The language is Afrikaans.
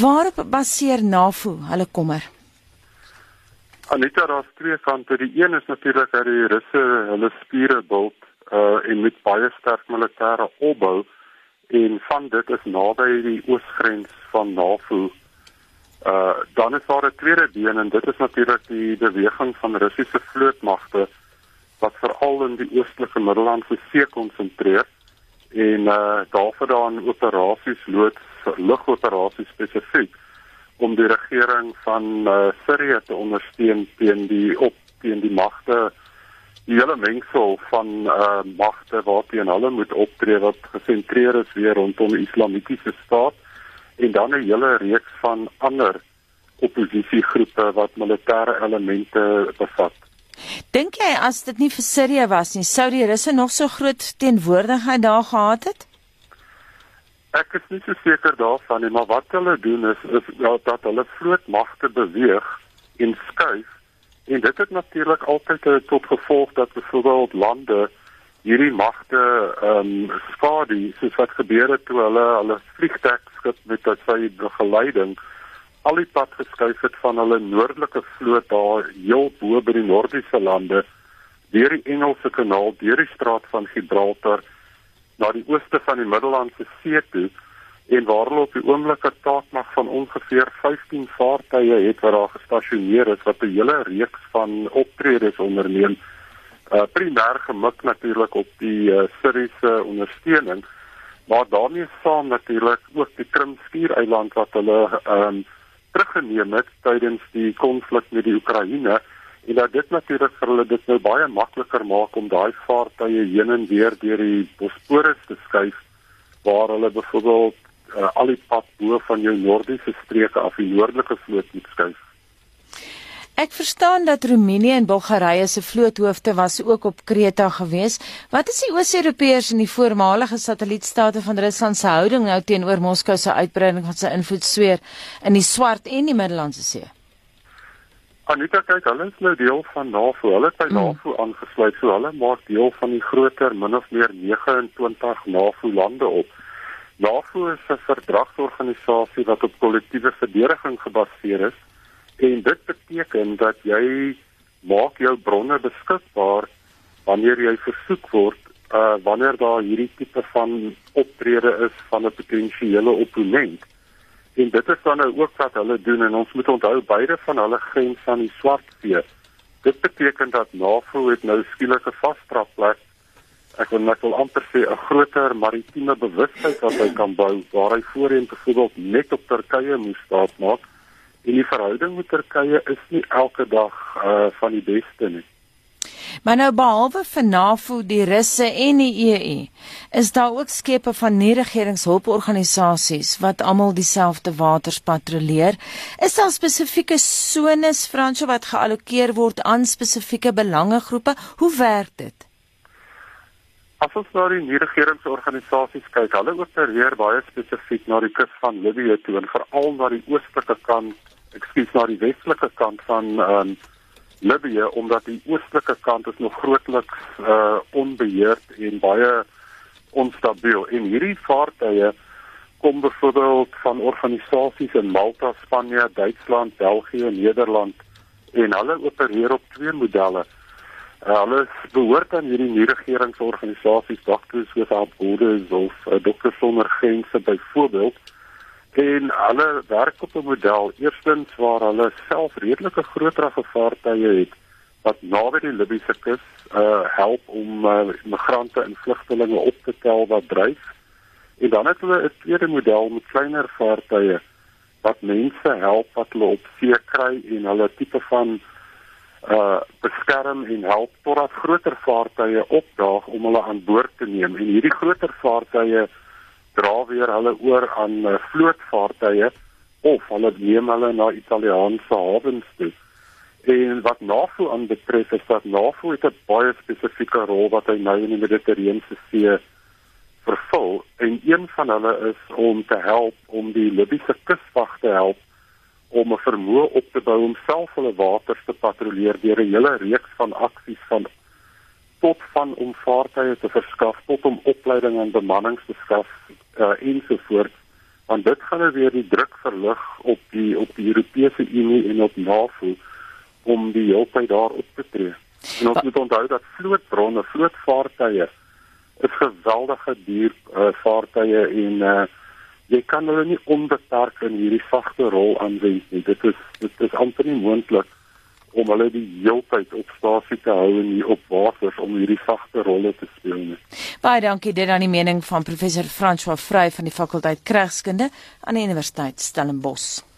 Waarop baseer NAVO hulle kommer? Anita, daar's twee kante. Die een is natuurlik dat die Russe hulle spiere bult uh en met baie sterk militêre opbou en van dit is naby die oosgrens van NAVO. Uh dan is daar 'n tweede been en dit is natuurlik die beweging van Russiese vlootmagte wat veral in die oostelike Middellandse See konsentreer en uh daarvoor dan operasies loods lugoperasies spesifiek om die regering van uh, Sirië te ondersteun teen die op teen die magte die hele mengsel van uh magte waarteen hulle moet optree wat gesentreer is weer rondom die islamitiese staat en dan 'n hele reeks van ander oppositiegroepe wat militêre elemente bevat. Dink jy as dit nie vir Sirië was nie, sou die Russe nog so groot teenwoordigheid daar gehad het? Ek is nie so seker daarvan nie, maar wat hulle doen is is ja, dat hulle vlootmagte beweeg en skuif. En dit het natuurlik altyd tot gevolg dat byvoorbeeld lande hierdie magte ehm um, skadu soos wat gebeur het toe hulle hulle vliegtuigskip met sy begeleiding al die pad geskuif het van hulle noordelike vloot daar heel bo by die noordiese lande deur die Engelse kanaal deur die straat van Gibraltar na die ooste van die Middellandse See toe en waar hulle op die oomblik 'n taakmag van ongeveer 15 vaartuie het wat daar gestasioneer is wat 'n hele reeks van optredes onderneem. Uh primêr gemik natuurlik op die uh, Syriese ondersteuning, maar daarmee saam natuurlik ook die Krimskiereiland wat hulle ehm um, teruggeneem het tydens die konflik met die Oekraïne en dat dit natuurlik vir hulle dit nou baie makliker maak om daai vaartuie heen en weer deur die Bosporus te skuif waar hulle byvoorbeeld uh, al die pad bo van jou noordiese streke af die noordelike vloot moet skuif. Ek verstaan dat Roemenië en Bulgarië se vloothoofde was ook op Kreta gewees. Wat is die Oos-Europeërs en die voormalige satellietstate van Rusland se houding nou teenoor Moskou se uitbreiding van sy invloedssfeer in die Swart en die Middellandse See? Anita kyk, hulle is nou deel van NAVO. Hulle het by mm. NAVO aangesluit, so hulle maak deel van die groter min of meer 29 NAVO lande op. NAVO is 'n verdragsorganisasie wat op kollektiewe verdediging gebaseer is en dit beteken dat jy maak jou bronne beskikbaar wanneer jy versoek word uh wanneer daar hierdie tipe van optrede is van 'n potensiële opponent. En dit is dan nou ook wat hulle doen en ons moet onthou beide van hulle grens aan die Swartsee. Dit beteken dat NAVO het nou skielik 'n vasstrapplek. Ek wil net wel amper sê 'n groter maritieme bewustheid wat hy kan bou waar hy voorheen byvoorbeeld net op Turkye moes staat maak. En die verhouding met Turkye is nie elke dag uh van die beste nie. Maar nou behalwe vir NAVO, die Russe en die EU, is daar ook skepe van nie-regeringshulporganisasies wat almal dieselfde waters patrolleer. Is daar spesifieke sones Fransjo wat geallokeer word aan spesifieke belangegroepe? Hoe werk dit? As ons na die nie-regeringsorganisasies kyk, hulle opereer baie spesifiek na die kus van Libië toe en veral na die oostelike kant, ekskuus, na die westelike kant van ehm um, Libië omdat die oostelike kant is nog grootliks uh onbeheerd en baie onstabiel. En hierdie vaartuie kom byvoorbeeld van organisasies in Malta, Spanje, Duitsland, België, Nederland en hulle opereer op twee modelle. Uh, hulle behoort aan hierdie nie-regeringsorganisasies, Doctors Without Borders of uh, Dokters Sonder Grense byvoorbeeld en hulle werk op 'n model eerstens waar hulle self redelike groter vaartuie het wat naby die Libiese kus uh help om uh, migrante en vlugtelinge op te tel wat dryf. En dan het hulle 'n tweede model met kleiner vaartuie wat mense help wat hulle op see kry en hulle tipe van uh beskerm en help totdat groter vaartuie opdaag om hulle aan boord te neem. En hierdie groter vaartuie dra weer hulle oor aan uh, vlootvaartuie of hulle neem hulle na Italiaanse hawens toe. En wat NAVO aanbetref is dat NAVO het 'n baie spesifieke rol wat hy nou in die Middellandse See vervul en een van hulle is om te help om die Libiese kuswag te help om 'n vermoë op te bou om self hulle waters te patrolleer deur 'n hele reeks van aksies van tot van om vaartuie te verskaf tot om opleiding en bemanning te skaf uh, ensovoorts want dit gaan nou weer die druk verlig op die op die Europese Unie en op NAVO om die heeltyd daar op te tree. En ons moet onthou dat vlootbronne, vlootvaartuie is geweldige duur uh, vaartuie en uh, jy kan hulle nie onbeperk in hierdie sagte rol aanwend nie. Dit is dit is amper nie moontlik om hulle die heeltyd op stasie te hou en hier op water om hierdie sagte rolle te speel nie. Baie dankie dit aan die mening van professor François Vrey van die fakulteit Kragskunde aan die Universiteit Stellenbosch.